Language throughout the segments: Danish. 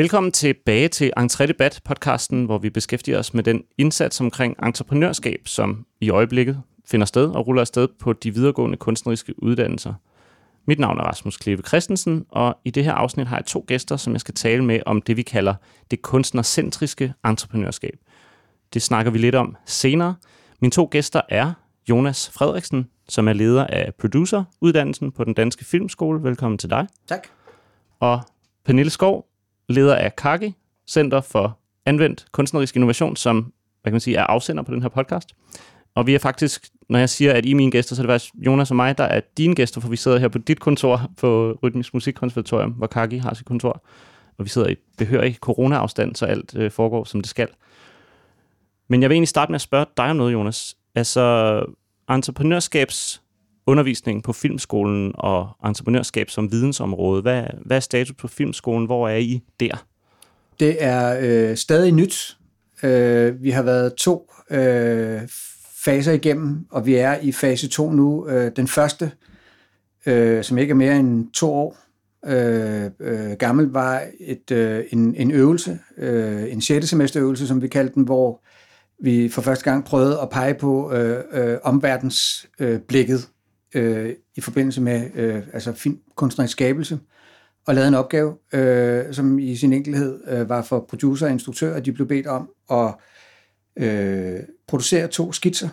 Velkommen tilbage til Entré Debat podcasten, hvor vi beskæftiger os med den indsats omkring entreprenørskab, som i øjeblikket finder sted og ruller afsted på de videregående kunstneriske uddannelser. Mit navn er Rasmus Kleve Christensen, og i det her afsnit har jeg to gæster, som jeg skal tale med om det, vi kalder det kunstnercentriske entreprenørskab. Det snakker vi lidt om senere. Mine to gæster er Jonas Frederiksen, som er leder af produceruddannelsen på den Danske Filmskole. Velkommen til dig. Tak. Og Pernille Skov, leder af Kagi, Center for Anvendt Kunstnerisk Innovation, som hvad kan man sige, er afsender på den her podcast. Og vi er faktisk, når jeg siger, at I er mine gæster, så er det faktisk Jonas og mig, der er dine gæster, for vi sidder her på dit kontor på Rytmisk Musikkonservatorium, hvor Kaki har sit kontor. Og vi sidder i behørig corona-afstand, så alt øh, foregår, som det skal. Men jeg vil egentlig starte med at spørge dig om noget, Jonas. Altså, entreprenørskabs undervisning på filmskolen og entreprenørskab som vidensområde. Hvad, hvad er status på filmskolen? Hvor er I der? Det er øh, stadig nyt. Øh, vi har været to øh, faser igennem, og vi er i fase 2 nu. Øh, den første, øh, som ikke er mere end to år øh, øh, gammel, var et, øh, en, en øvelse, øh, en 6. semesterøvelse, som vi kaldte den, hvor vi for første gang prøvede at pege på øh, øh, omverdensblikket øh, øh, i forbindelse med øh, altså film, kunstnerisk skabelse, og lavede en opgave, øh, som i sin enkelhed øh, var for producer og instruktør, at de blev bedt om at øh, producere to skitser,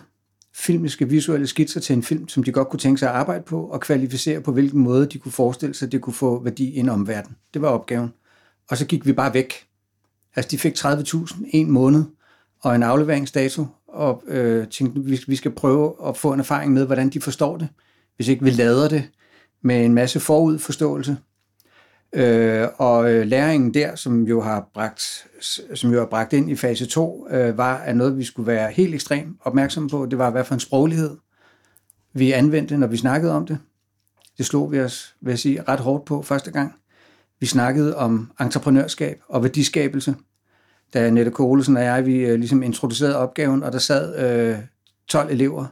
filmiske visuelle skitser til en film, som de godt kunne tænke sig at arbejde på, og kvalificere på hvilken måde de kunne forestille sig, at det kunne få værdi i en omverden. Det var opgaven. Og så gik vi bare væk. Altså, de fik 30.000 en måned, og en afleveringsdato, og øh, tænkte, vi, vi skal prøve at få en erfaring med, hvordan de forstår det, hvis ikke vi lader det med en masse forudforståelse. Øh, og øh, læringen der, som jo har bragt, som jo har bragt ind i fase 2, øh, var at noget, vi skulle være helt ekstremt opmærksomme på. Det var, hvad for en sproglighed vi anvendte, når vi snakkede om det. Det slog vi os, vil jeg sige, ret hårdt på første gang. Vi snakkede om entreprenørskab og værdiskabelse – da Nette Kohlesen og jeg, vi øh, ligesom introducerede opgaven, og der sad øh, 12 elever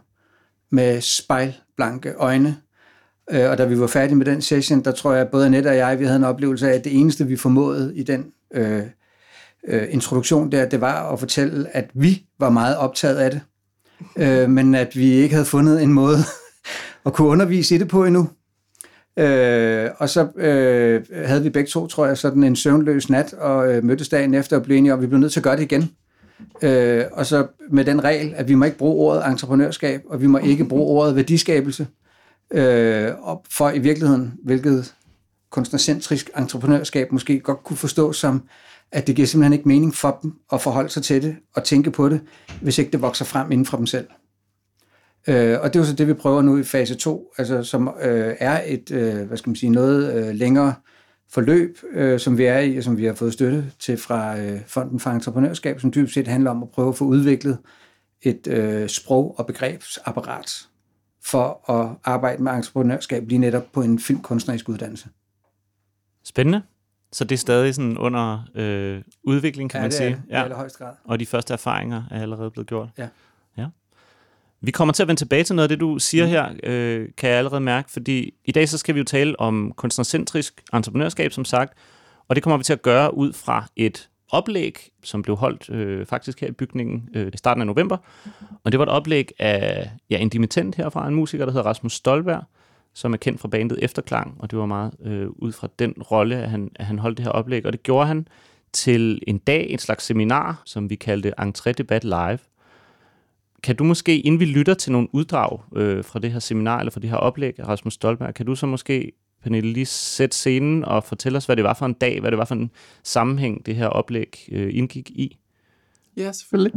med spejlblanke øjne. Øh, og da vi var færdige med den session, der tror jeg, at både Annette og jeg, vi havde en oplevelse af, at det eneste, vi formåede i den øh, øh, introduktion der, det var at fortælle, at vi var meget optaget af det, øh, men at vi ikke havde fundet en måde at kunne undervise i det på endnu. Øh, og så øh, havde vi begge to, tror jeg, sådan en søvnløs nat, og øh, mødtes dagen efter og blev enige om, at vi blev nødt til at gøre det igen. Øh, og så med den regel, at vi må ikke bruge ordet entreprenørskab, og vi må ikke bruge ordet værdiskabelse, øh, og for i virkeligheden, hvilket kunstnercentrisk entreprenørskab måske godt kunne forstå som, at det giver simpelthen ikke mening for dem at forholde sig til det og tænke på det, hvis ikke det vokser frem inden for dem selv. Øh, og det er jo så det, vi prøver nu i fase 2, altså, som øh, er et, øh, hvad skal man sige, noget øh, længere forløb, øh, som vi er i, og som vi har fået støtte til fra øh, Fonden for Entreprenørskab, som dybest set handler om at prøve at få udviklet et øh, sprog- og begrebsapparat for at arbejde med entreprenørskab lige netop på en filmkunstnerisk uddannelse. Spændende. Så det er stadig sådan under øh, udvikling, kan ja, man det sige. Er, ja, det grad. Og de første erfaringer er allerede blevet gjort. Ja. Vi kommer til at vende tilbage til noget af det, du siger mm. her, øh, kan jeg allerede mærke, fordi i dag så skal vi jo tale om kunstnercentrisk entreprenørskab, som sagt, og det kommer vi til at gøre ud fra et oplæg, som blev holdt øh, faktisk her i bygningen øh, i starten af november. Og det var et oplæg af ja, en dimittent herfra, en musiker, der hedder Rasmus Stolberg, som er kendt fra bandet Efterklang, og det var meget øh, ud fra den rolle, at han, at han holdt det her oplæg. Og det gjorde han til en dag, et slags seminar, som vi kaldte Entré Debat Live, kan du måske, inden vi lytter til nogle uddrag øh, fra det her seminar, eller fra det her oplæg af Rasmus Stolberg, kan du så måske, Pernille, lige sætte scenen og fortælle os, hvad det var for en dag, hvad det var for en sammenhæng, det her oplæg øh, indgik i? Ja, selvfølgelig.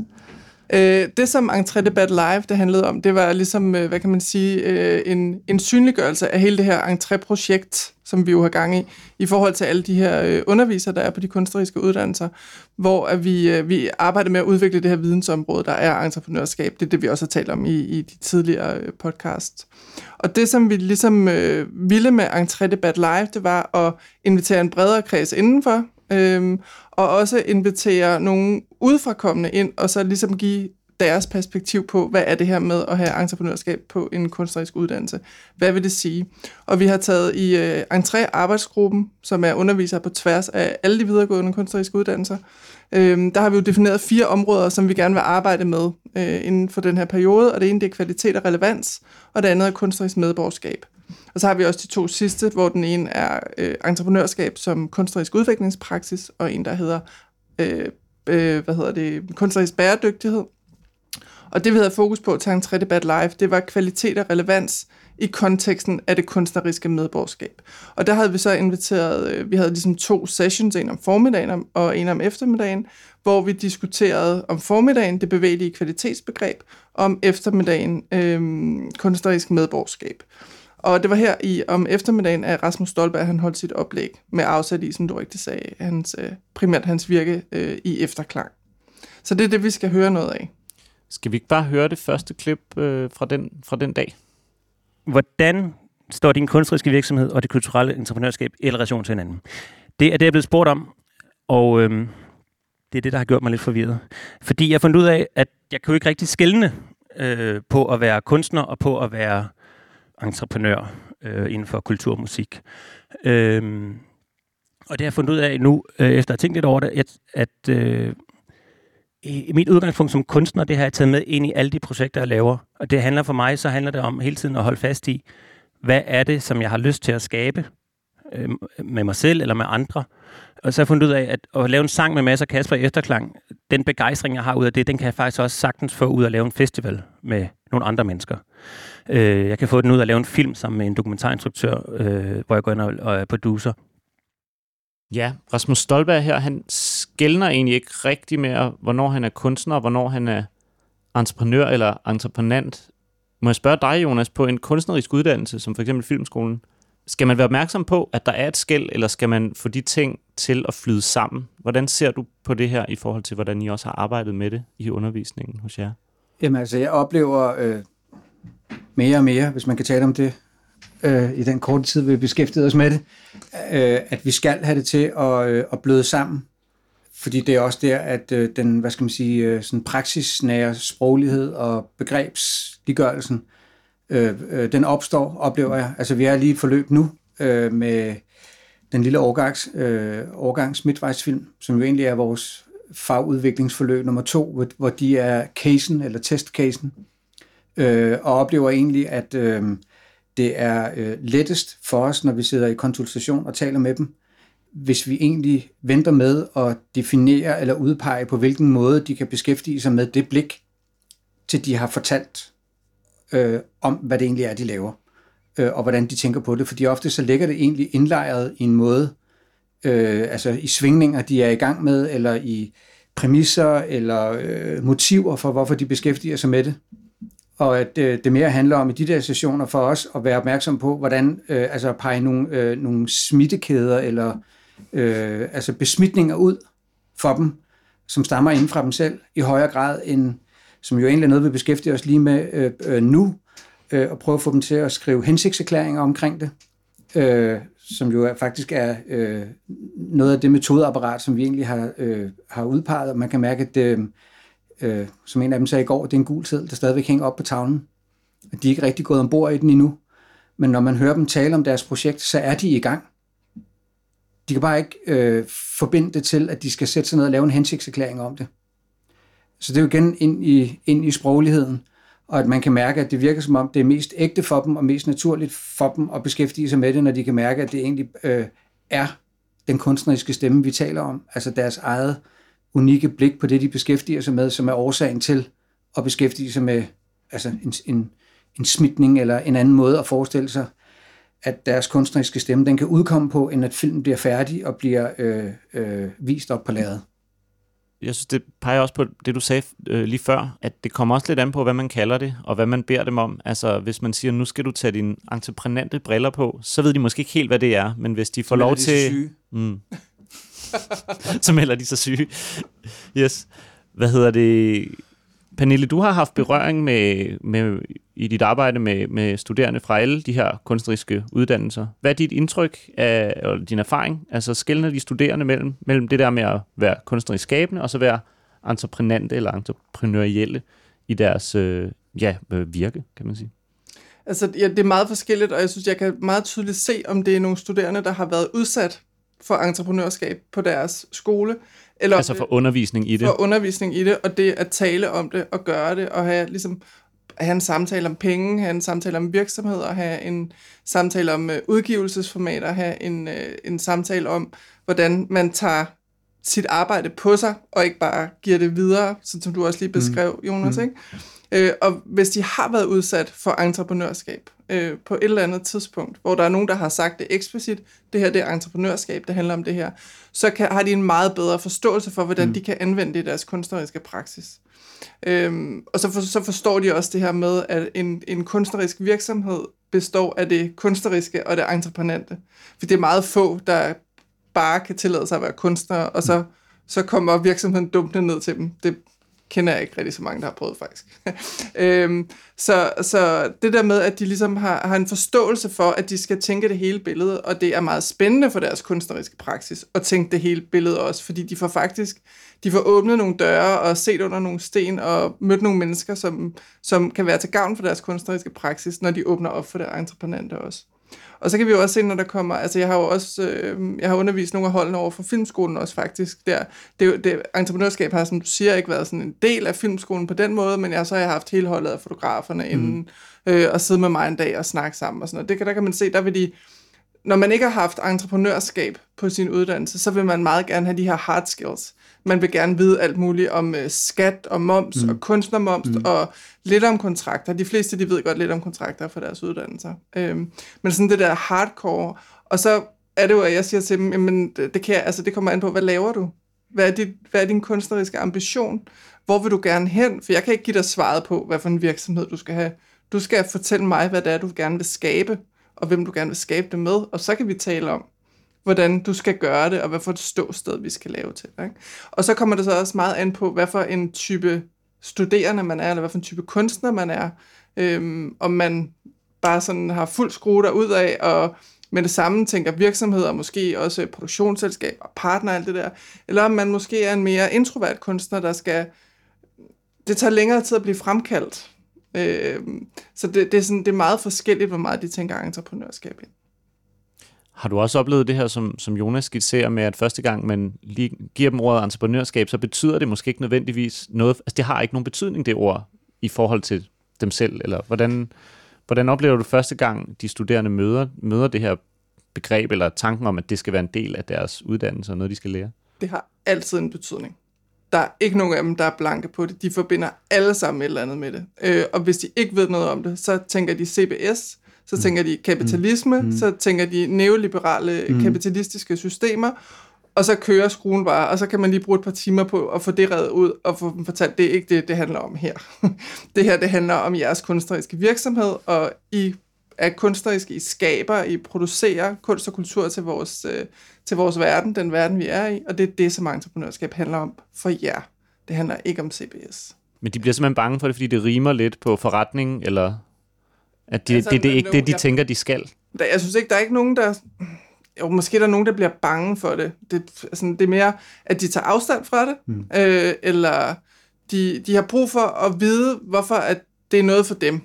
Øh, det, som Entré Debat Live det handlede om, det var ligesom, øh, hvad kan man sige, øh, en, en synliggørelse af hele det her entré-projekt, som vi jo har gang i, i forhold til alle de her øh, undervisere, der er på de kunstneriske uddannelser, hvor at vi, øh, vi arbejder med at udvikle det her vidensområde, der er entreprenørskab. Det er det, vi også har talt om i, i de tidligere øh, podcast. Og det, som vi ligesom øh, ville med Entré Debat Live, det var at invitere en bredere kreds indenfor, øhm, og også invitere nogle udefrakommende ind, og så ligesom give deres perspektiv på, hvad er det her med at have entreprenørskab på en kunstnerisk uddannelse. Hvad vil det sige? Og vi har taget i øh, Entré-arbejdsgruppen, som er undervisere på tværs af alle de videregående kunstneriske uddannelser, øh, der har vi jo defineret fire områder, som vi gerne vil arbejde med øh, inden for den her periode, og det ene det er kvalitet og relevans, og det andet er kunstnerisk medborgerskab. Og så har vi også de to sidste, hvor den ene er øh, entreprenørskab som kunstnerisk udviklingspraksis, og en, der hedder, øh, øh, hvad hedder det, kunstnerisk bæredygtighed. Og det, vi havde fokus på til Entré Debat Live, det var kvalitet og relevans i konteksten af det kunstneriske medborgerskab. Og der havde vi så inviteret, øh, vi havde ligesom to sessions, en om formiddagen og en om eftermiddagen, hvor vi diskuterede om formiddagen det bevægelige kvalitetsbegreb, og om eftermiddagen øh, kunstnerisk medborgerskab. Og det var her i om eftermiddagen, at Rasmus Stolberg han holdt sit oplæg med afsæt i, som du rigtig sagde, hans, øh, primært hans virke øh, i efterklang. Så det er det, vi skal høre noget af. Skal vi ikke bare høre det første klip øh, fra, den, fra den dag? Hvordan står din kunstneriske virksomhed og det kulturelle entreprenørskab i relation til hinanden? Det er det, jeg er blevet spurgt om, og øh, det er det, der har gjort mig lidt forvirret. Fordi jeg har fundet ud af, at jeg kan jo ikke rigtig skælne øh, på at være kunstner og på at være entreprenør øh, inden for kulturmusik. og. Øh, og det har jeg fundet ud af nu, øh, efter at have tænkt lidt over det, at, at øh, i mit udgangspunkt som kunstner, det har jeg taget med ind i alle de projekter, jeg laver. Og det handler for mig, så handler det om hele tiden at holde fast i, hvad er det, som jeg har lyst til at skabe øh, med mig selv eller med andre. Og så har jeg fundet ud af, at at lave en sang med masser af Kasper i efterklang, den begejstring, jeg har ud af det, den kan jeg faktisk også sagtens få ud af at lave en festival med nogle andre mennesker. Øh, jeg kan få den ud af at lave en film sammen med en dokumentarinstruktør, øh, hvor jeg går ind og, og er producer. Ja, Rasmus Stolberg her, han skældner egentlig ikke rigtig mere, hvornår han er kunstner, og hvornår han er entreprenør eller entreprenant. Må jeg spørge dig, Jonas, på en kunstnerisk uddannelse, som for eksempel Filmskolen, skal man være opmærksom på, at der er et skæld, eller skal man få de ting til at flyde sammen? Hvordan ser du på det her i forhold til, hvordan I også har arbejdet med det i undervisningen hos jer? Jamen altså, jeg oplever øh, mere og mere, hvis man kan tale om det, øh, i den korte tid, vi beskæftiget os med det, øh, at vi skal have det til at, øh, at bløde sammen. Fordi det er også der, at øh, den, hvad skal man sige, øh, sådan praksisnære sproglighed og begrebsliggørelsen, øh, øh, den opstår, oplever jeg. Altså vi er lige i et forløb nu øh, med den lille årgangs, øh, årgangs midtvejsfilm, som jo egentlig er vores fagudviklingsforløb nummer to, hvor, hvor de er casen eller testcasen, øh, og oplever egentlig, at øh, det er øh, lettest for os, når vi sidder i konsultation og taler med dem, hvis vi egentlig venter med at definere eller udpege på hvilken måde de kan beskæftige sig med det blik, til de har fortalt øh, om, hvad det egentlig er, de laver, øh, og hvordan de tænker på det. Fordi ofte så ligger det egentlig indlejret i en måde, øh, øh, altså i svingninger, de er i gang med, eller i præmisser, eller øh, motiver for, hvorfor de beskæftiger sig med det. Og at øh, det mere handler om i de der sessioner for os at være opmærksom på, hvordan øh, altså pege nogle, øh, nogle smittekæder eller øh, altså besmitninger ud for dem, som stammer inden fra dem selv, i højere grad end, som jo egentlig er noget, vi beskæftiger os lige med øh, øh, nu, øh, og prøve at få dem til at skrive hensigtserklæringer omkring det, øh, som jo er, faktisk er øh, noget af det metodeapparat, som vi egentlig har, øh, har udpeget, man kan mærke, at det, øh, som en af dem sagde i går, det er en gul tid, der stadigvæk hænger op på tavlen. De er ikke rigtig gået ombord i den endnu, men når man hører dem tale om deres projekt, så er de i gang. De kan bare ikke øh, forbinde det til, at de skal sætte sig ned og lave en hensigtserklæring om det. Så det er jo igen ind i, ind i sprogligheden, og at man kan mærke, at det virker som om, det er mest ægte for dem, og mest naturligt for dem at beskæftige sig med det, når de kan mærke, at det egentlig øh, er den kunstneriske stemme, vi taler om. Altså deres eget unikke blik på det, de beskæftiger sig med, som er årsagen til at beskæftige sig med altså en, en, en smitning eller en anden måde at forestille sig, at deres kunstneriske stemme den kan udkomme på, end at filmen bliver færdig og bliver øh, øh, vist op på lærredet. Jeg synes, det peger også på det, du sagde øh, lige før, at det kommer også lidt an på, hvad man kalder det, og hvad man beder dem om. Altså, hvis man siger, nu skal du tage dine entreprenante briller på, så ved de måske ikke helt, hvad det er, men hvis de får lov til... Mm, så melder de sig syge. Yes. Hvad hedder det? Pernille, du har haft berøring med, med i dit arbejde med, med studerende fra alle de her kunstneriske uddannelser. Hvad er dit indtryk af, eller din erfaring? Altså skældner de studerende mellem, mellem det der med at være kunstnerisk skabende, og så være entreprenante eller entreprenørielle i deres øh, ja, øh, virke, kan man sige? Altså, ja, det er meget forskelligt, og jeg synes, jeg kan meget tydeligt se, om det er nogle studerende, der har været udsat for entreprenørskab på deres skole. Eller altså for undervisning i det? For undervisning i det, og det at tale om det og gøre det, og have, ligesom, have en samtale om penge, have en samtale om virksomheder, have en samtale om uh, udgivelsesformater, have en, uh, en samtale om, hvordan man tager sit arbejde på sig, og ikke bare giver det videre, sådan som du også lige beskrev, mm. Jonas. Mm. Ikke? Øh, og hvis de har været udsat for entreprenørskab øh, på et eller andet tidspunkt, hvor der er nogen, der har sagt det eksplicit, det her det er entreprenørskab, det handler om det her, så kan, har de en meget bedre forståelse for, hvordan mm. de kan anvende det i deres kunstneriske praksis. Øhm, og så, for, så forstår de også det her med, at en, en kunstnerisk virksomhed består af det kunstneriske og det entreprenante. For det er meget få, der bare kan tillade sig at være kunstnere, og så, mm. så kommer virksomheden dumpende ned til dem. Det kender jeg ikke rigtig så mange, der har prøvet faktisk. øhm, så, så det der med, at de ligesom har, har en forståelse for, at de skal tænke det hele billede, og det er meget spændende for deres kunstneriske praksis at tænke det hele billede også, fordi de får faktisk de får åbnet nogle døre og set under nogle sten og mødt nogle mennesker, som, som kan være til gavn for deres kunstneriske praksis, når de åbner op for det entreprenante også. Og så kan vi jo også se, når der kommer, altså jeg har jo også, øh, jeg har undervist nogle af holdene over for filmskolen også faktisk, der, det, det, entreprenørskab har, som du siger, ikke været sådan en del af filmskolen på den måde, men jeg så har jeg haft hele holdet af fotograferne mm. inden, øh, og sidde med mig en dag og snakke sammen og sådan noget. Det, der kan man se, der vil de, når man ikke har haft entreprenørskab på sin uddannelse, så vil man meget gerne have de her hard skills. Man vil gerne vide alt muligt om uh, skat og moms mm. og kunstnermoms mm. og lidt om kontrakter. De fleste, de ved godt lidt om kontrakter for deres uddannelser. Øhm, men sådan det der hardcore. Og så er det jo, at jeg siger til dem, jamen det, kan jeg, altså, det kommer an på, hvad laver du? Hvad er, dit, hvad er din kunstneriske ambition? Hvor vil du gerne hen? For jeg kan ikke give dig svaret på, hvad for en virksomhed du skal have. Du skal fortælle mig, hvad det er, du gerne vil skabe og hvem du gerne vil skabe det med, og så kan vi tale om, hvordan du skal gøre det, og hvad for et ståsted vi skal lave til. Ikke? Og så kommer det så også meget an på, hvad for en type studerende man er, eller hvad for en type kunstner man er, øhm, om man bare sådan har fuld skrue ud af, og med det samme tænker virksomheder, måske også produktionsselskaber, partner og alt det der, eller om man måske er en mere introvert kunstner, der skal, det tager længere tid at blive fremkaldt, Øh, så det, det, er sådan, det er meget forskelligt, hvor meget de tænker entreprenørskab ind. Har du også oplevet det her, som, som Jonas skitserer med, at første gang man lige giver dem ordet entreprenørskab, så betyder det måske ikke nødvendigvis noget, altså det har ikke nogen betydning, det ord, i forhold til dem selv, eller hvordan, hvordan oplever du første gang, de studerende møder, møder det her begreb, eller tanken om, at det skal være en del af deres uddannelse, og noget, de skal lære? Det har altid en betydning. Der er ikke nogen af dem, der er blanke på det. De forbinder alle sammen et eller andet med det. Øh, og hvis de ikke ved noget om det, så tænker de CBS, så mm. tænker de kapitalisme, mm. så tænker de neoliberale mm. kapitalistiske systemer, og så kører skruen bare, og så kan man lige bruge et par timer på at få det reddet ud, og få dem fortalt, det er ikke det, det handler om her. det her, det handler om jeres kunstneriske virksomhed, og I er kunstneriske, I skaber, I producerer kunst og kultur til vores, øh, til vores verden, den verden, vi er i, og det er det, som entreprenørskab handler om for jer. Det handler ikke om CBS. Men de bliver simpelthen bange for det, fordi det rimer lidt på forretning, eller at de, altså, det, det er ikke det, de jeg, tænker, de skal? Der, jeg synes ikke, der er ikke nogen, der... Jo, måske er der nogen, der bliver bange for det. Det, altså, det er mere, at de tager afstand fra det, mm. øh, eller de, de har brug for at vide, hvorfor at det er noget for dem.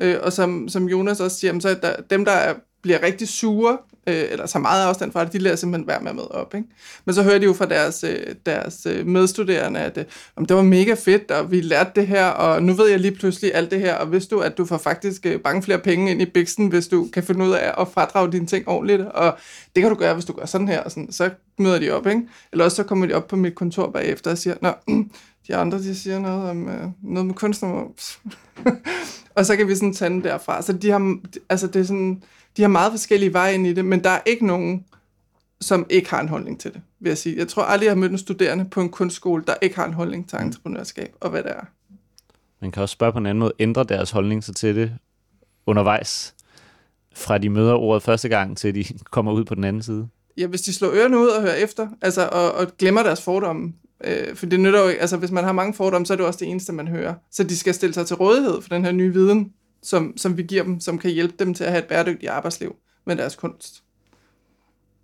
Øh, og som, som Jonas også siger, så er der, dem, der er, bliver rigtig sure, øh, eller tager meget afstand fra det, de lærer simpelthen være med med op. Ikke? Men så hører de jo fra deres, øh, deres øh, medstuderende, at øh, om det var mega fedt, og vi lærte det her, og nu ved jeg lige pludselig alt det her, og vidste du, at du får faktisk øh, mange flere penge ind i biksen, hvis du kan finde ud af at fradrage dine ting ordentligt, og det kan du gøre, hvis du gør sådan her, og sådan, så møder de op, ikke? Eller også så kommer de op på mit kontor bagefter og siger, nå, de andre, de siger noget om øh, noget med kunstner. og så kan vi sådan tage den derfra. Så de har, altså det er sådan, de har meget forskellige veje ind i det, men der er ikke nogen, som ikke har en holdning til det, vil jeg sige. Jeg tror aldrig, jeg har mødt en studerende på en kunstskole, der ikke har en holdning til entreprenørskab og hvad det er. Man kan også spørge på en anden måde, ændre deres holdning så til det undervejs, fra de møder ordet første gang, til de kommer ud på den anden side? Ja, hvis de slår ørerne ud og hører efter, altså, og, og glemmer deres fordomme, Øh, for det nytter jo ikke, altså hvis man har mange fordomme, så er det også det eneste, man hører. Så de skal stille sig til rådighed for den her nye viden, som, som vi giver dem, som kan hjælpe dem til at have et bæredygtigt arbejdsliv med deres kunst.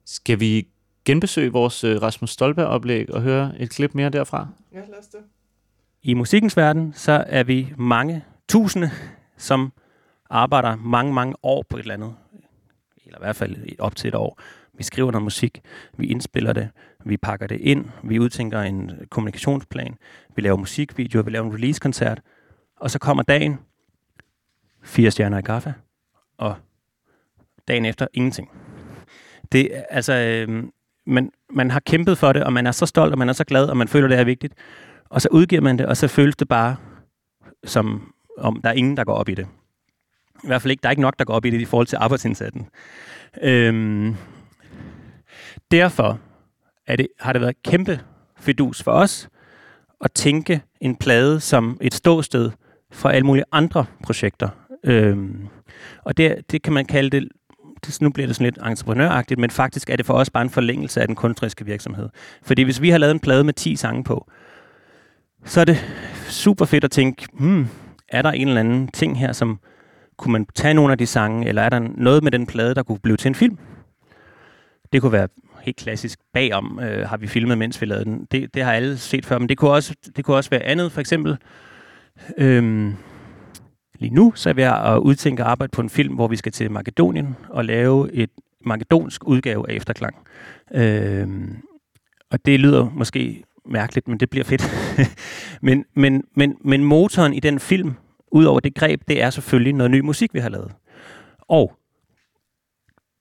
Skal vi genbesøge vores øh, Rasmus Stolberg-oplæg og høre et klip mere derfra? Ja, lad os det. i musikkens verden, så er vi mange tusinde, som arbejder mange, mange år på et eller andet. Eller i hvert fald op til et år. Vi skriver noget musik, vi indspiller det, vi pakker det ind, vi udtænker en kommunikationsplan, vi laver musikvideoer, vi laver en release-koncert, og så kommer dagen, fire stjerner i kaffe, og dagen efter ingenting. Det, altså, øh, man, man har kæmpet for det, og man er så stolt, og man er så glad, og man føler, det er vigtigt. Og så udgiver man det, og så føles det bare, som om der er ingen, der går op i det. I hvert fald ikke, der er ikke nok, der går op i det i forhold til arbejdsindsatsen. Øhm, derfor er det, har det været kæmpe fedus for os at tænke en plade som et ståsted for alle mulige andre projekter. Øhm, og det, det kan man kalde det, det, nu bliver det sådan lidt entreprenøragtigt, men faktisk er det for os bare en forlængelse af den kunstneriske virksomhed. Fordi hvis vi har lavet en plade med 10 sange på, så er det super fedt at tænke, hmm, er der en eller anden ting her, som kunne man tage nogle af de sange, eller er der noget med den plade, der kunne blive til en film? Det kunne være helt klassisk bagom, øh, har vi filmet, mens vi lavede den. Det, det har alle set før, men det kunne også, det kunne også være andet. For eksempel, Øh, lige nu så er vi at udtænke arbejde på en film, hvor vi skal til Makedonien og lave et makedonsk udgave af Efterklang. Øhm, og det lyder måske mærkeligt, men det bliver fedt. men, men, men, men motoren i den film, udover det greb, det er selvfølgelig noget ny musik, vi har lavet. Og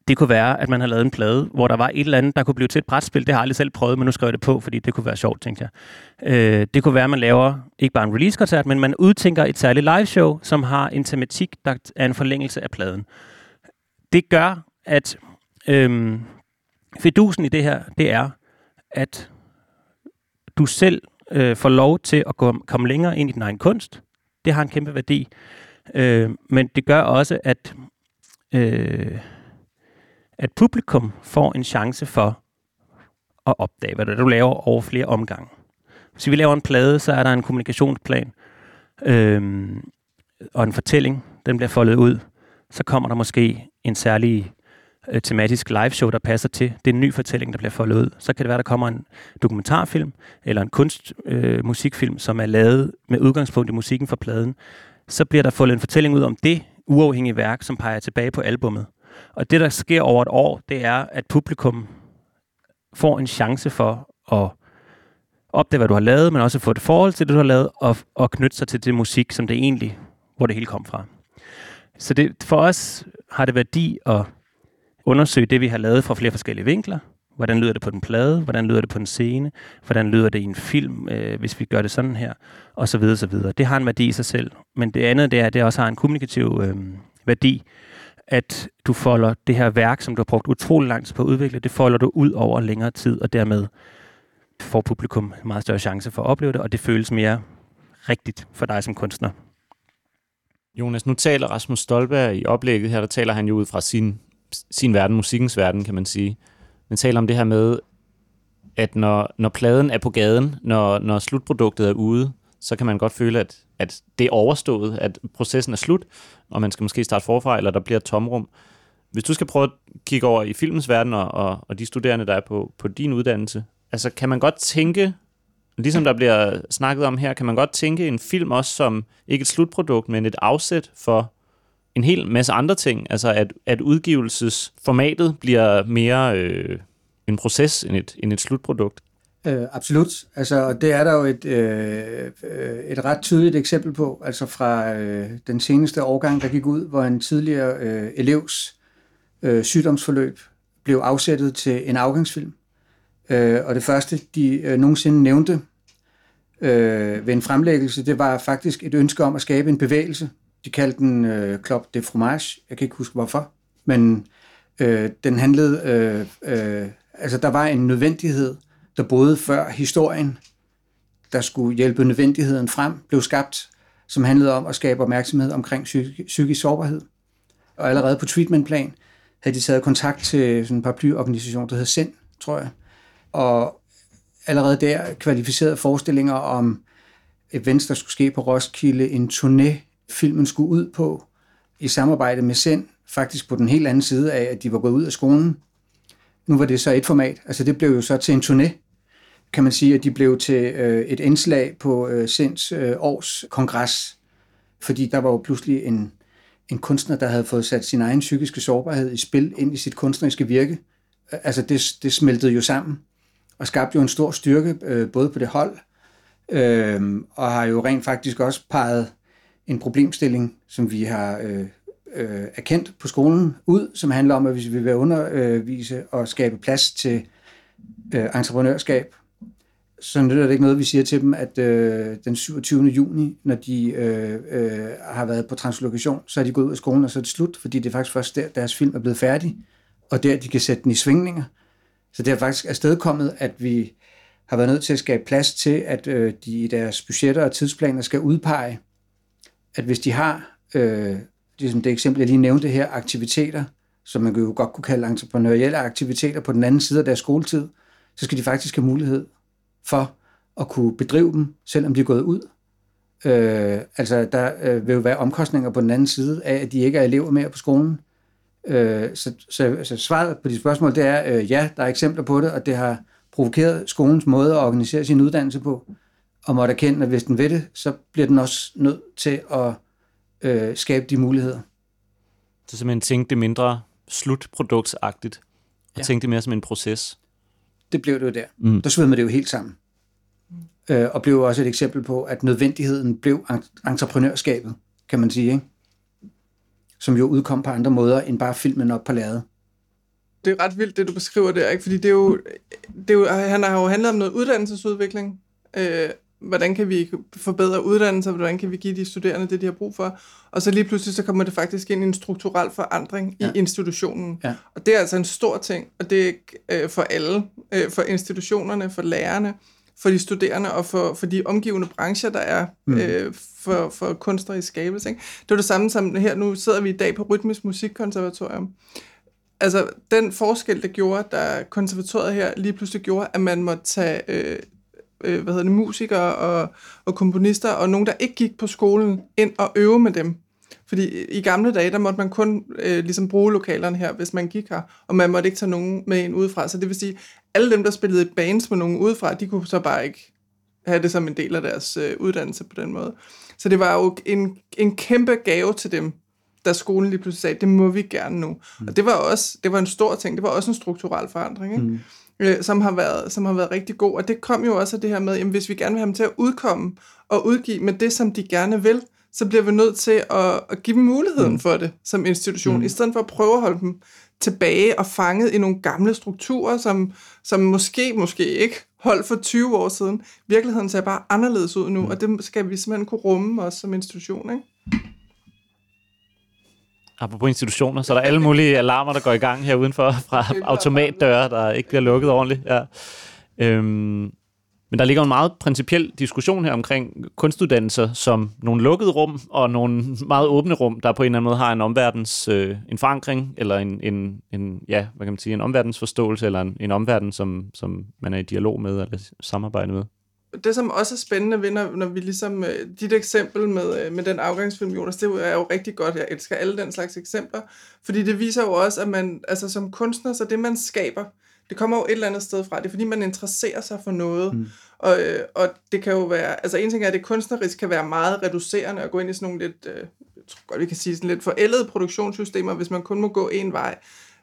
det kunne være, at man har lavet en plade, hvor der var et eller andet, der kunne blive til et brætspil. Det har jeg aldrig selv prøvet, men nu skriver jeg det på, fordi det kunne være sjovt, tænkte jeg. Øh, det kunne være, at man laver ikke bare en release-koncert, men man udtænker et særligt live-show, som har en tematik, der er en forlængelse af pladen. Det gør, at øhm, fedusen i det her, det er, at du selv øh, får lov til at gå, komme længere ind i din egen kunst. Det har en kæmpe værdi. Øh, men det gør også, at, øh, at publikum får en chance for at opdage, hvad du laver over flere omgange. Hvis vi laver en plade, så er der en kommunikationsplan øh, og en fortælling. Den bliver foldet ud. Så kommer der måske en særlig øh, tematisk liveshow, der passer til. Det er en ny fortælling, der bliver foldet ud. Så kan det være, der kommer en dokumentarfilm eller en kunstmusikfilm, øh, som er lavet med udgangspunkt i musikken fra pladen. Så bliver der foldet en fortælling ud om det uafhængige værk, som peger tilbage på albummet. Og det, der sker over et år, det er, at publikum får en chance for at opdage, hvad du har lavet, men også få et forhold til det, du har lavet, og, og knytte sig til det musik, som det egentlig, hvor det hele kom fra. Så det, for os har det værdi at undersøge det, vi har lavet fra flere forskellige vinkler. Hvordan lyder det på den plade? Hvordan lyder det på en scene? Hvordan lyder det i en film, øh, hvis vi gør det sådan her? Og så videre, så videre. Det har en værdi i sig selv. Men det andet, det er, at det også har en kommunikativ øh, værdi, at du folder det her værk, som du har brugt utrolig lang tid på at udvikle, det folder du ud over længere tid, og dermed får publikum meget større chance for at opleve det, og det føles mere rigtigt for dig som kunstner. Jonas, nu taler Rasmus Stolberg i oplægget her, der taler han jo ud fra sin sin verden, musikkens verden, kan man sige. Men taler om det her med, at når, når pladen er på gaden, når, når slutproduktet er ude, så kan man godt føle, at, at det er overstået, at processen er slut, og man skal måske starte forfra, eller der bliver et tomrum. Hvis du skal prøve at kigge over i filmens verden og, og, og de studerende, der er på, på din uddannelse, altså kan man godt tænke, ligesom der bliver snakket om her, kan man godt tænke en film også som ikke et slutprodukt, men et afsæt for en hel masse andre ting. Altså at, at udgivelsesformatet bliver mere øh, en proces end et, end et slutprodukt. Øh, absolut. Altså, det er der jo et, øh, et ret tydeligt eksempel på, altså fra øh, den seneste årgang, der gik ud, hvor en tidligere øh, elevs øh, sygdomsforløb blev afsættet til en afgangsfilm. Øh, og det første, de øh, nogensinde nævnte øh, ved en fremlæggelse, det var faktisk et ønske om at skabe en bevægelse de kaldte den øh, Club de Fromage. Jeg kan ikke huske hvorfor. Men øh, den handlede... Øh, øh, altså, der var en nødvendighed, der både før historien, der skulle hjælpe nødvendigheden frem, blev skabt, som handlede om at skabe opmærksomhed omkring psykisk sårbarhed. Og allerede på treatmentplan havde de taget kontakt til sådan en paraplyorganisation, der hed SEND, tror jeg. Og allerede der kvalificerede forestillinger om events, der skulle ske på Roskilde, en turné filmen skulle ud på, i samarbejde med Send, faktisk på den helt anden side af, at de var gået ud af skolen. Nu var det så et format, altså det blev jo så til en turné, kan man sige, at de blev til øh, et indslag på øh, Sinds øh, års kongres, fordi der var jo pludselig en, en kunstner, der havde fået sat sin egen psykiske sårbarhed i spil ind i sit kunstneriske virke. Øh, altså det, det smeltede jo sammen og skabte jo en stor styrke øh, både på det hold, øh, og har jo rent faktisk også peget en problemstilling, som vi har øh, øh, erkendt på skolen ud, som handler om, at hvis vi vil undervise og skabe plads til øh, entreprenørskab, så nytter det ikke noget, vi siger til dem, at øh, den 27. juni, når de øh, øh, har været på translokation, så er de gået ud af skolen, og så er det slut, fordi det er faktisk først der, deres film er blevet færdig, og der de kan sætte den i svingninger. Så det er faktisk afstedkommet, at vi har været nødt til at skabe plads til, at øh, de i deres budgetter og tidsplaner skal udpege, at hvis de har, øh, ligesom det eksempel, jeg lige nævnte her, aktiviteter, som man jo godt kunne kalde entreprenørielle aktiviteter på den anden side af deres skoletid, så skal de faktisk have mulighed for at kunne bedrive dem, selvom de er gået ud. Øh, altså, der øh, vil jo være omkostninger på den anden side af, at de ikke er elever mere på skolen. Øh, så, så, så svaret på de spørgsmål, det er, øh, ja, der er eksempler på det, og det har provokeret skolens måde at organisere sin uddannelse på, og måtte erkende, at hvis den ved det, så bliver den også nødt til at øh, skabe de muligheder. Så simpelthen tænke det mindre slutproduktsagtigt, og ja. tænke det mere som en proces. Det blev det jo der. Mm. Der svømmede det jo helt sammen. Mm. Øh, og blev også et eksempel på, at nødvendigheden blev entreprenørskabet, kan man sige, ikke? som jo udkom på andre måder end bare filmen op på lærredet det er ret vildt, det du beskriver der, ikke? fordi det er jo, det er jo, han har jo handlet om noget uddannelsesudvikling. Øh, hvordan kan vi forbedre uddannelser, hvordan kan vi give de studerende det, de har brug for. Og så lige pludselig, så kommer det faktisk ind i en strukturel forandring ja. i institutionen. Ja. Og det er altså en stor ting, og det er øh, for alle, øh, for institutionerne, for lærerne, for de studerende og for, for de omgivende brancher, der er mm. øh, for, for kunstnerisk skabelse. Ikke? Det er det samme som her, nu sidder vi i dag på Rytmisk Musikkonservatorium altså, den forskel, der gjorde, der konservatoriet her lige pludselig gjorde, at man måtte tage øh, øh, hvad hedder det, musikere og, og komponister, og nogen, der ikke gik på skolen, ind og øve med dem. Fordi i gamle dage, der måtte man kun øh, ligesom bruge lokalerne her, hvis man gik her, og man måtte ikke tage nogen med ind udefra. Så det vil sige, alle dem, der spillede i bands med nogen udefra, de kunne så bare ikke have det som en del af deres øh, uddannelse på den måde. Så det var jo en, en kæmpe gave til dem, da skolen lige pludselig sagde, det må vi gerne nu. Mm. Og det var også det var en stor ting, det var også en strukturel forandring, ikke? Mm. Øh, som, har været, som har været rigtig god. Og det kom jo også af det her med, jamen, hvis vi gerne vil have dem til at udkomme og udgive med det, som de gerne vil, så bliver vi nødt til at, at give dem muligheden mm. for det som institution, mm. i stedet for at prøve at holde dem tilbage og fanget i nogle gamle strukturer, som, som måske, måske ikke holdt for 20 år siden. Virkeligheden ser bare anderledes ud nu, mm. og det skal vi simpelthen kunne rumme også som institution. Ikke? Apropos institutioner, så er der alle mulige alarmer, der går i gang her udenfor fra automatdøre, der ikke bliver lukket ordentligt. Ja. Øhm, men der ligger en meget principiel diskussion her omkring kunstuddannelser som nogle lukkede rum og nogle meget åbne rum, der på en eller anden måde har en omverdens øh, en forankring eller en, en, en ja, hvad kan man sige, en omverdensforståelse eller en, en omverden, som, som man er i dialog med eller samarbejde med det, som også er spændende ved, når, når vi ligesom, øh, dit eksempel med, øh, med den afgangsfilm, Jonas, det er jo rigtig godt. Jeg elsker alle den slags eksempler, fordi det viser jo også, at man, altså som kunstner, så det man skaber, det kommer jo et eller andet sted fra. Det er fordi, man interesserer sig for noget. Mm. Og, øh, og det kan jo være, altså en ting er, at det kunstnerisk kan være meget reducerende at gå ind i sådan nogle lidt, jeg tror godt, vi kan sige sådan lidt forældede produktionssystemer, hvis man kun må gå en vej.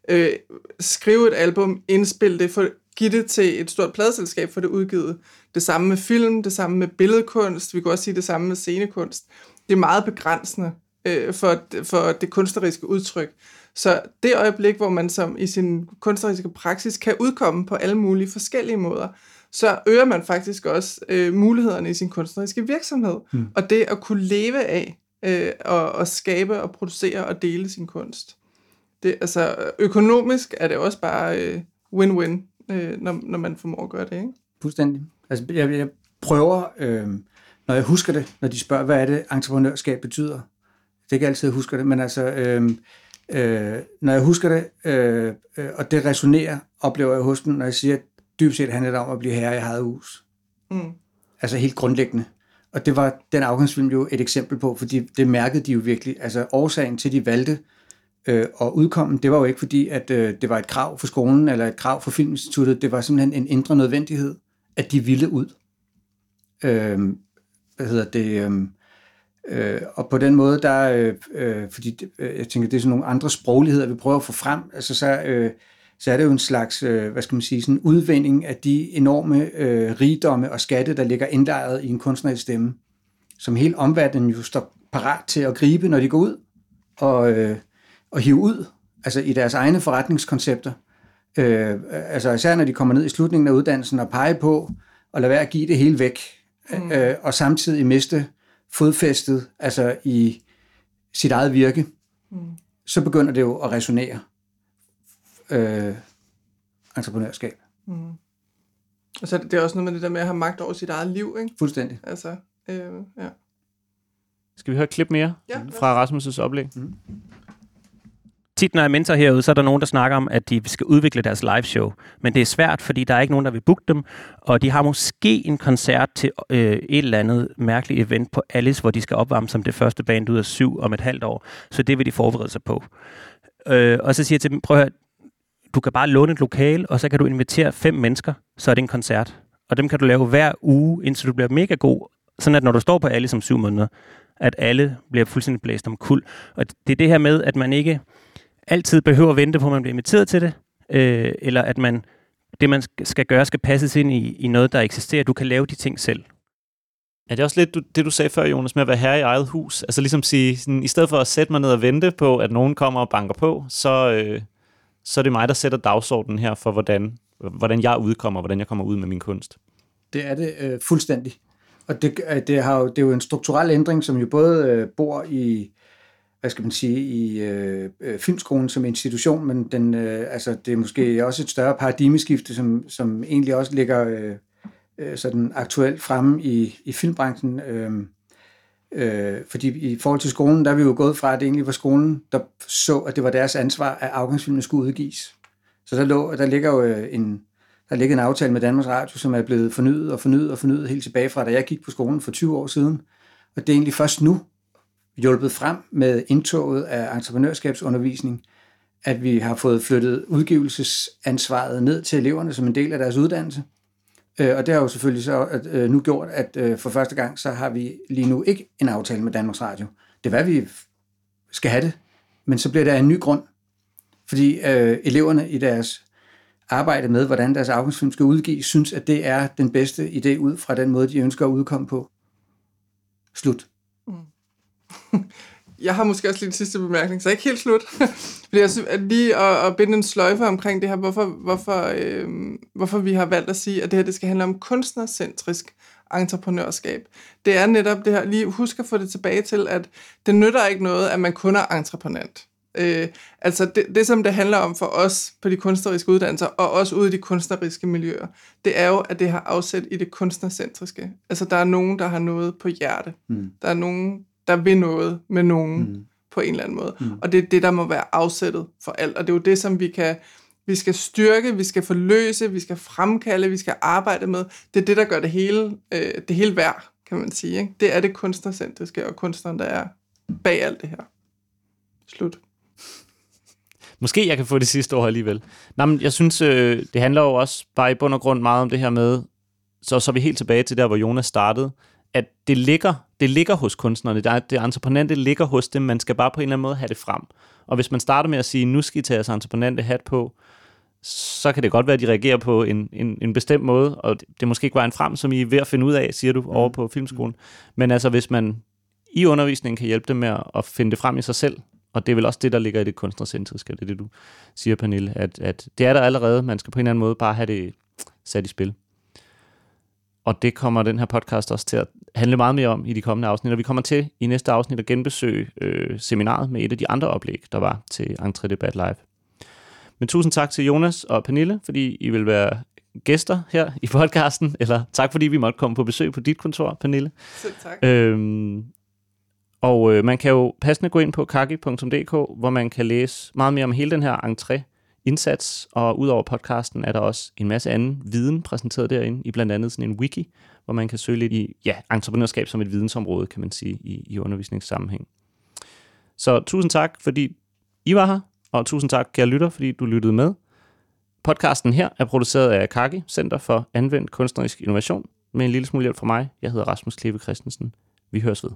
Øh, skrive et album, indspille det, for, give det til et stort pladeselskab for det udgivet. Det samme med film, det samme med billedkunst, vi kan også sige det samme med scenekunst. Det er meget begrænsende øh, for, for det kunstneriske udtryk. Så det øjeblik, hvor man som i sin kunstneriske praksis kan udkomme på alle mulige forskellige måder, så øger man faktisk også øh, mulighederne i sin kunstneriske virksomhed. Mm. Og det at kunne leve af øh, og, og skabe og producere og dele sin kunst. Det, altså, økonomisk er det også bare øh, win-win, øh, når, når man formår at gøre det. Ikke? Fuldstændig. Altså, jeg, jeg prøver, øh, når jeg husker det, når de spørger, hvad er det, entreprenørskab betyder. Det er ikke altid, jeg husker det, men altså, øh, øh, når jeg husker det, øh, øh, og det resonerer, oplever jeg hos dem, når jeg siger, at dybt set handler det om at blive herre i eget hus. Mm. Altså helt grundlæggende. Og det var den afgangsfilm jo et eksempel på, fordi det mærkede de jo virkelig. Altså årsagen til, at de valgte øh, og udkomme, det var jo ikke fordi, at øh, det var et krav for skolen eller et krav for Filminstituttet. Det var simpelthen en indre nødvendighed at de ville ud. Øh, hvad hedder det? Øh, øh, og på den måde, der, øh, øh, fordi øh, jeg tænker, det er sådan nogle andre sprogligheder, vi prøver at få frem, altså så, øh, så er det jo en slags, øh, hvad skal man sige, sådan udvinding af de enorme øh, rigdomme og skatte, der ligger indlejret i en kunstnerisk stemme, som helt omverdenen jo står parat til at gribe, når de går ud og, øh, og hive ud, altså i deres egne forretningskoncepter. Øh, altså især når de kommer ned i slutningen af uddannelsen og peger på og lade være at give det hele væk, mm. øh, og samtidig miste fodfæstet altså i sit eget virke, mm. så begynder det jo at resonere øh, entreprenørskab. Mm. Og så er det, det er også noget med det der med at have magt over sit eget liv, ikke? Fuldstændig. Altså, øh, ja. Skal vi høre et klip mere ja, fra Rasmus' oplæg? Mm. Tit når jeg mentor herude, så er der nogen, der snakker om, at de skal udvikle deres live show. Men det er svært, fordi der er ikke nogen, der vil booke dem. Og de har måske en koncert til øh, et eller andet mærkeligt event på Alice, hvor de skal opvarme som det første band ud af syv om et halvt år. Så det vil de forberede sig på. Øh, og så siger jeg til dem, prøv at høre, du kan bare låne et lokal, og så kan du invitere fem mennesker, så er det en koncert. Og dem kan du lave hver uge, indtil du bliver mega god. Sådan at når du står på Alice om syv måneder, at alle bliver fuldstændig blæst om kul. Og det er det her med, at man ikke altid behøver at vente på, at man bliver inviteret til det, øh, eller at man det, man skal gøre, skal passes ind i, i noget, der eksisterer. Du kan lave de ting selv. Ja, det er også lidt du, det, du sagde før, Jonas, med at være herre i eget hus. Altså ligesom sige, sådan, i stedet for at sætte mig ned og vente på, at nogen kommer og banker på, så, øh, så er det mig, der sætter dagsordenen her for, hvordan, hvordan jeg udkommer, hvordan jeg kommer ud med min kunst. Det er det øh, fuldstændig. Og det, øh, det, har jo, det er jo en strukturel ændring, som jo både øh, bor i, hvad skal man sige, i øh, øh, filmskolen som institution, men den, øh, altså, det er måske også et større paradigmeskifte, som, som egentlig også ligger øh, øh, sådan aktuelt fremme i, i filmbranchen. Øh, øh, fordi i forhold til skolen, der er vi jo gået fra, at det egentlig var skolen, der så, at det var deres ansvar, at afgangsfilmene skulle udgives. Så der, lå, der ligger jo øh, en, der ligger en aftale med Danmarks Radio, som er blevet fornyet og fornyet og fornyet helt tilbage fra, da jeg gik på skolen for 20 år siden. Og det er egentlig først nu, hjulpet frem med indtoget af entreprenørskabsundervisning, at vi har fået flyttet udgivelsesansvaret ned til eleverne som en del af deres uddannelse. Øh, og det har jo selvfølgelig så øh, nu gjort, at øh, for første gang, så har vi lige nu ikke en aftale med Danmarks Radio. Det er hvad vi skal have det, men så bliver der en ny grund, fordi øh, eleverne i deres arbejde med, hvordan deres afgangsfilm skal udgives, synes, at det er den bedste idé ud fra den måde, de ønsker at udkomme på. Slut. Jeg har måske også lige en sidste bemærkning, så ikke helt slut. Fordi jeg synes, at lige at, at binde en sløjfe omkring det her, hvorfor, hvorfor, øh, hvorfor vi har valgt at sige, at det her det skal handle om kunstnercentrisk entreprenørskab. Det er netop det her, lige husk at få det tilbage til, at det nytter ikke noget, at man kun er entreprenant. Øh, altså det, det, som det handler om for os på de kunstneriske uddannelser, og også ude i de kunstneriske miljøer, det er jo, at det har afsæt i det kunstnercentriske. Altså der er nogen, der har noget på hjerte. Mm. Der er nogen, der vil noget med nogen mm. på en eller anden måde. Mm. Og det er det, der må være afsættet for alt. Og det er jo det, som vi kan vi skal styrke, vi skal forløse, vi skal fremkalde, vi skal arbejde med. Det er det, der gør det hele, øh, det hele værd, kan man sige. Ikke? Det er det kunstnercentriske og kunstneren, der er bag alt det her. Slut. Måske jeg kan få det sidste ord alligevel. Nej, men jeg synes, øh, det handler jo også bare i bund og grund meget om det her med, så, så er vi helt tilbage til der, hvor Jonas startede, at det ligger, det ligger hos kunstnerne. Det, er, det entreprenante ligger hos dem. Man skal bare på en eller anden måde have det frem. Og hvis man starter med at sige, nu skal I tage jeres entreprenante hat på, så kan det godt være, at de reagerer på en, en, en bestemt måde, og det, det måske ikke var en frem, som I er ved at finde ud af, siger du, mm. over på filmskolen. Men altså, hvis man i undervisningen kan hjælpe dem med at finde det frem i sig selv, og det er vel også det, der ligger i det kunstnercentriske, det er det, du siger, Pernille, at, at det er der allerede. Man skal på en eller anden måde bare have det sat i spil. Og det kommer den her podcast også til at handle meget mere om i de kommende afsnit. Og vi kommer til i næste afsnit at genbesøge øh, seminaret med et af de andre oplæg, der var til Entré Debat Live. Men tusind tak til Jonas og Pernille, fordi I vil være gæster her i podcasten, eller tak fordi vi måtte komme på besøg på dit kontor, Pernille. Selv tak. Øhm, og øh, man kan jo passende gå ind på kaki.dk, hvor man kan læse meget mere om hele den her entré indsats, og udover podcasten er der også en masse anden viden præsenteret derinde, i blandt andet sådan en wiki, hvor man kan søge lidt i ja, entreprenørskab som et vidensområde, kan man sige, i, i undervisningssammenhæng. Så tusind tak, fordi I var her, og tusind tak, kære lytter, fordi du lyttede med. Podcasten her er produceret af Kaki, Center for Anvendt Kunstnerisk Innovation, med en lille smule hjælp fra mig. Jeg hedder Rasmus Kleve Christensen. Vi høres ved.